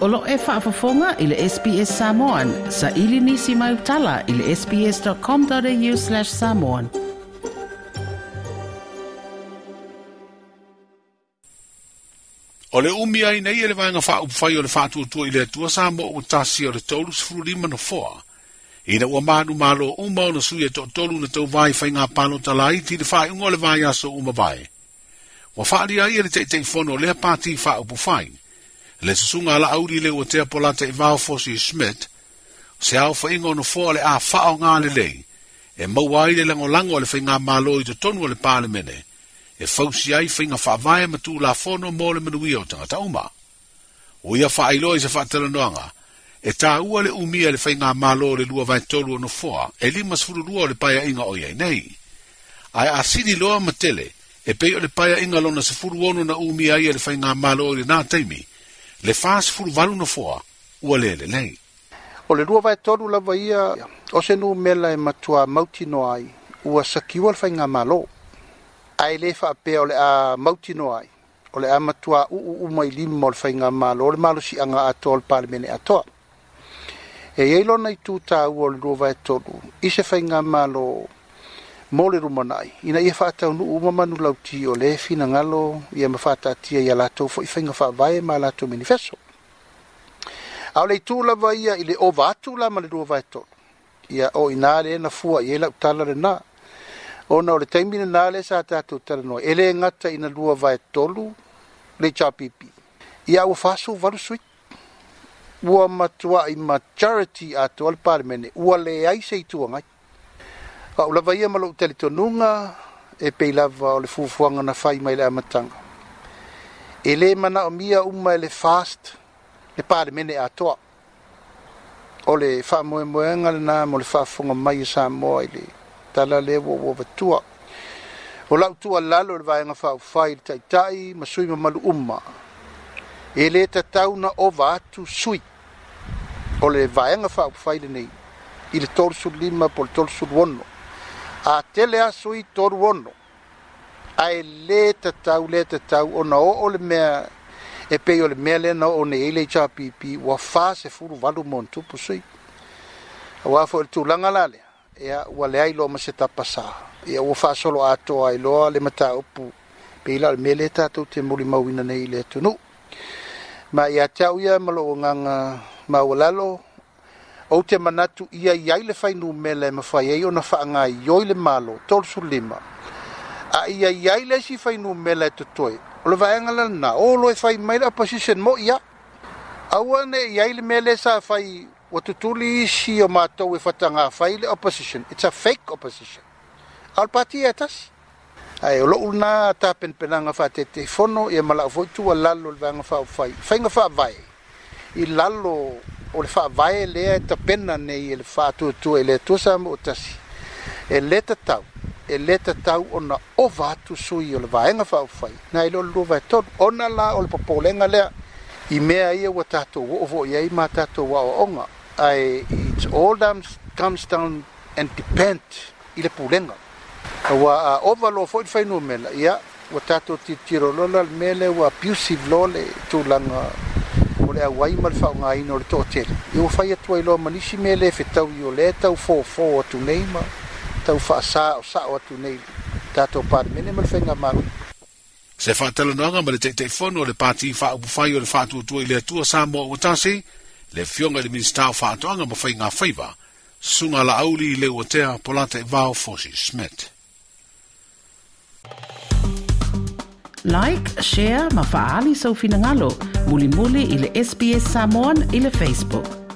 Olo e whaafafonga i le SPS Samoan. Sa ili nisi mai utala i le sps.com.au slash samoan. O le umi ai nei e le vanga wha upwhai o le wha tuatua i le tua Samo o tasi o le tolu sifuru lima no foa. I na ua mānu mālo o umma o na sui e to tolu na tau vai whai ngā pano talai ti le wha ungo le vai aso umma Wa wha ai e le teitei fono le a pāti wha upwhai le susuga ala auri lea ua tea polata i vaofosi i smit o se aofaʻiga ona foa le a faaoga lelei e maua ai le lagolago o le faiga mālo i totonu o le palemene e fausi ai faiga faavae ma tulafono mo le manuia o tagata uma O ia faailoa i se faatalanoaga e tāua le umia le faiga mālo le lua vai tolu e o no foa e limasfululua o le paia inga o iai nei Ai a sidi loa ma tele e pei o le paeaʻiga lona sfuru ono na umia ai e le faiga mālo i lenā taimi le fast full valu no foa ua lele nei o le rua vaetolu lava ia o se nu mela e matua mautinoa ai ua sakiua le faiga malo ae lē faapea o le a mautinoa ai o le a matua uu uma i lima o le faiga malo o le malosiaga atoa o le palemene atoa e iai lona itutāua o le rua vaetolu i se faiga malo mole rumanai ina ia faataunuu ma manulauti o lē finagalo ia ma faataatia ia latou foi faiga faavae ma latou manifeso ao le itu lava ia i le ova atu la ma le lua vaetolu ia o inā lē na fua i ai e lautala lenā ona o le taimi lenā lē sa tatou tala noa e lē gata ina lua vaetolu le itapipi ia ua fasu valu suit ua matuaʻi ma charity atu a le palemene ua leai se itua gai Ka ula vaia e malo tele tonunga e peilava o le fufuanga na fai mai le amatanga. E le mana o mia umma e le fast le pare mene a toa. O le faa moe moenga le na mo le faa funga mai e saa moa i le tala le wo wo vatua. O lau tua lalo le vaenga faa ufai le taitai ma sui ma malu umma. E le tatau na o vatu sui. O le vaenga faa ufai le nei. I le tolsu lima po le tolsu wono a tele aso i toru ono ae lē tatau lē tatau ona oo le mea e pei o le mea lena oo neiai le itapipi ua fasefuluvalu mo ntupu soi auā foi le tulaga la lea ia ua leai loa ma se tapasā ia ua faasolo atoa ai loa le mataupu pei la o le mea lē tatou te mulimauina nei i le atunuu ma ia te au ia ma loo gaga maua ou te manatu ia i ai le fainumele e mafai ai ona faagaioi le malo tolusulima a ia i ai le si fainumele e totoe o le vaega lalana o loe fai mai le opposition mo ia aua ne i ai le mea le sa fai ua tutuli isi o matou e fataga fai le opposition its a fake opposition a e o le pati ia tasi ae o lo'u lanā tapenapenaga faatetei fono ia e malaʻu foi tua lalo le vaega faaofai faiga faavae i lalo o le faavae lea e tapena nei e le faatuatua e le atusa mo tasi e lē tatau e lē tatau ona ova atu sui i le vaega faaufai na i lo lelua tot ona la o le popolega lea i mea ia ua tatou oo fo'i ai ma tatou aʻoaʻoga ae its all dams comes down and depend i le pulega ua a ova loa foʻi le fainua mela ia ua tatou tiro lola le mea lea ua abusive lo le tulaga le auai ma le faaogāina o le toʻatele ia ua fai atu ai loa manisi mea lē fetau i o lē tau fofō atu nei ma tau faasaʻosaʻo atu nei tatou palemene ma le faiga malu se faatalanoaga ma le taʻitaʻifono o le pati faaupufai o le faatuatua i le atua sa moa ua tasi le fioga i le minista o faatoʻaga ma faigā faiva suga laauli i le ua tea polata e vao fosi smit Like, share, ma faali sa so finangalo. ngalo. Mulimuli ile SPS Samoan ile Facebook.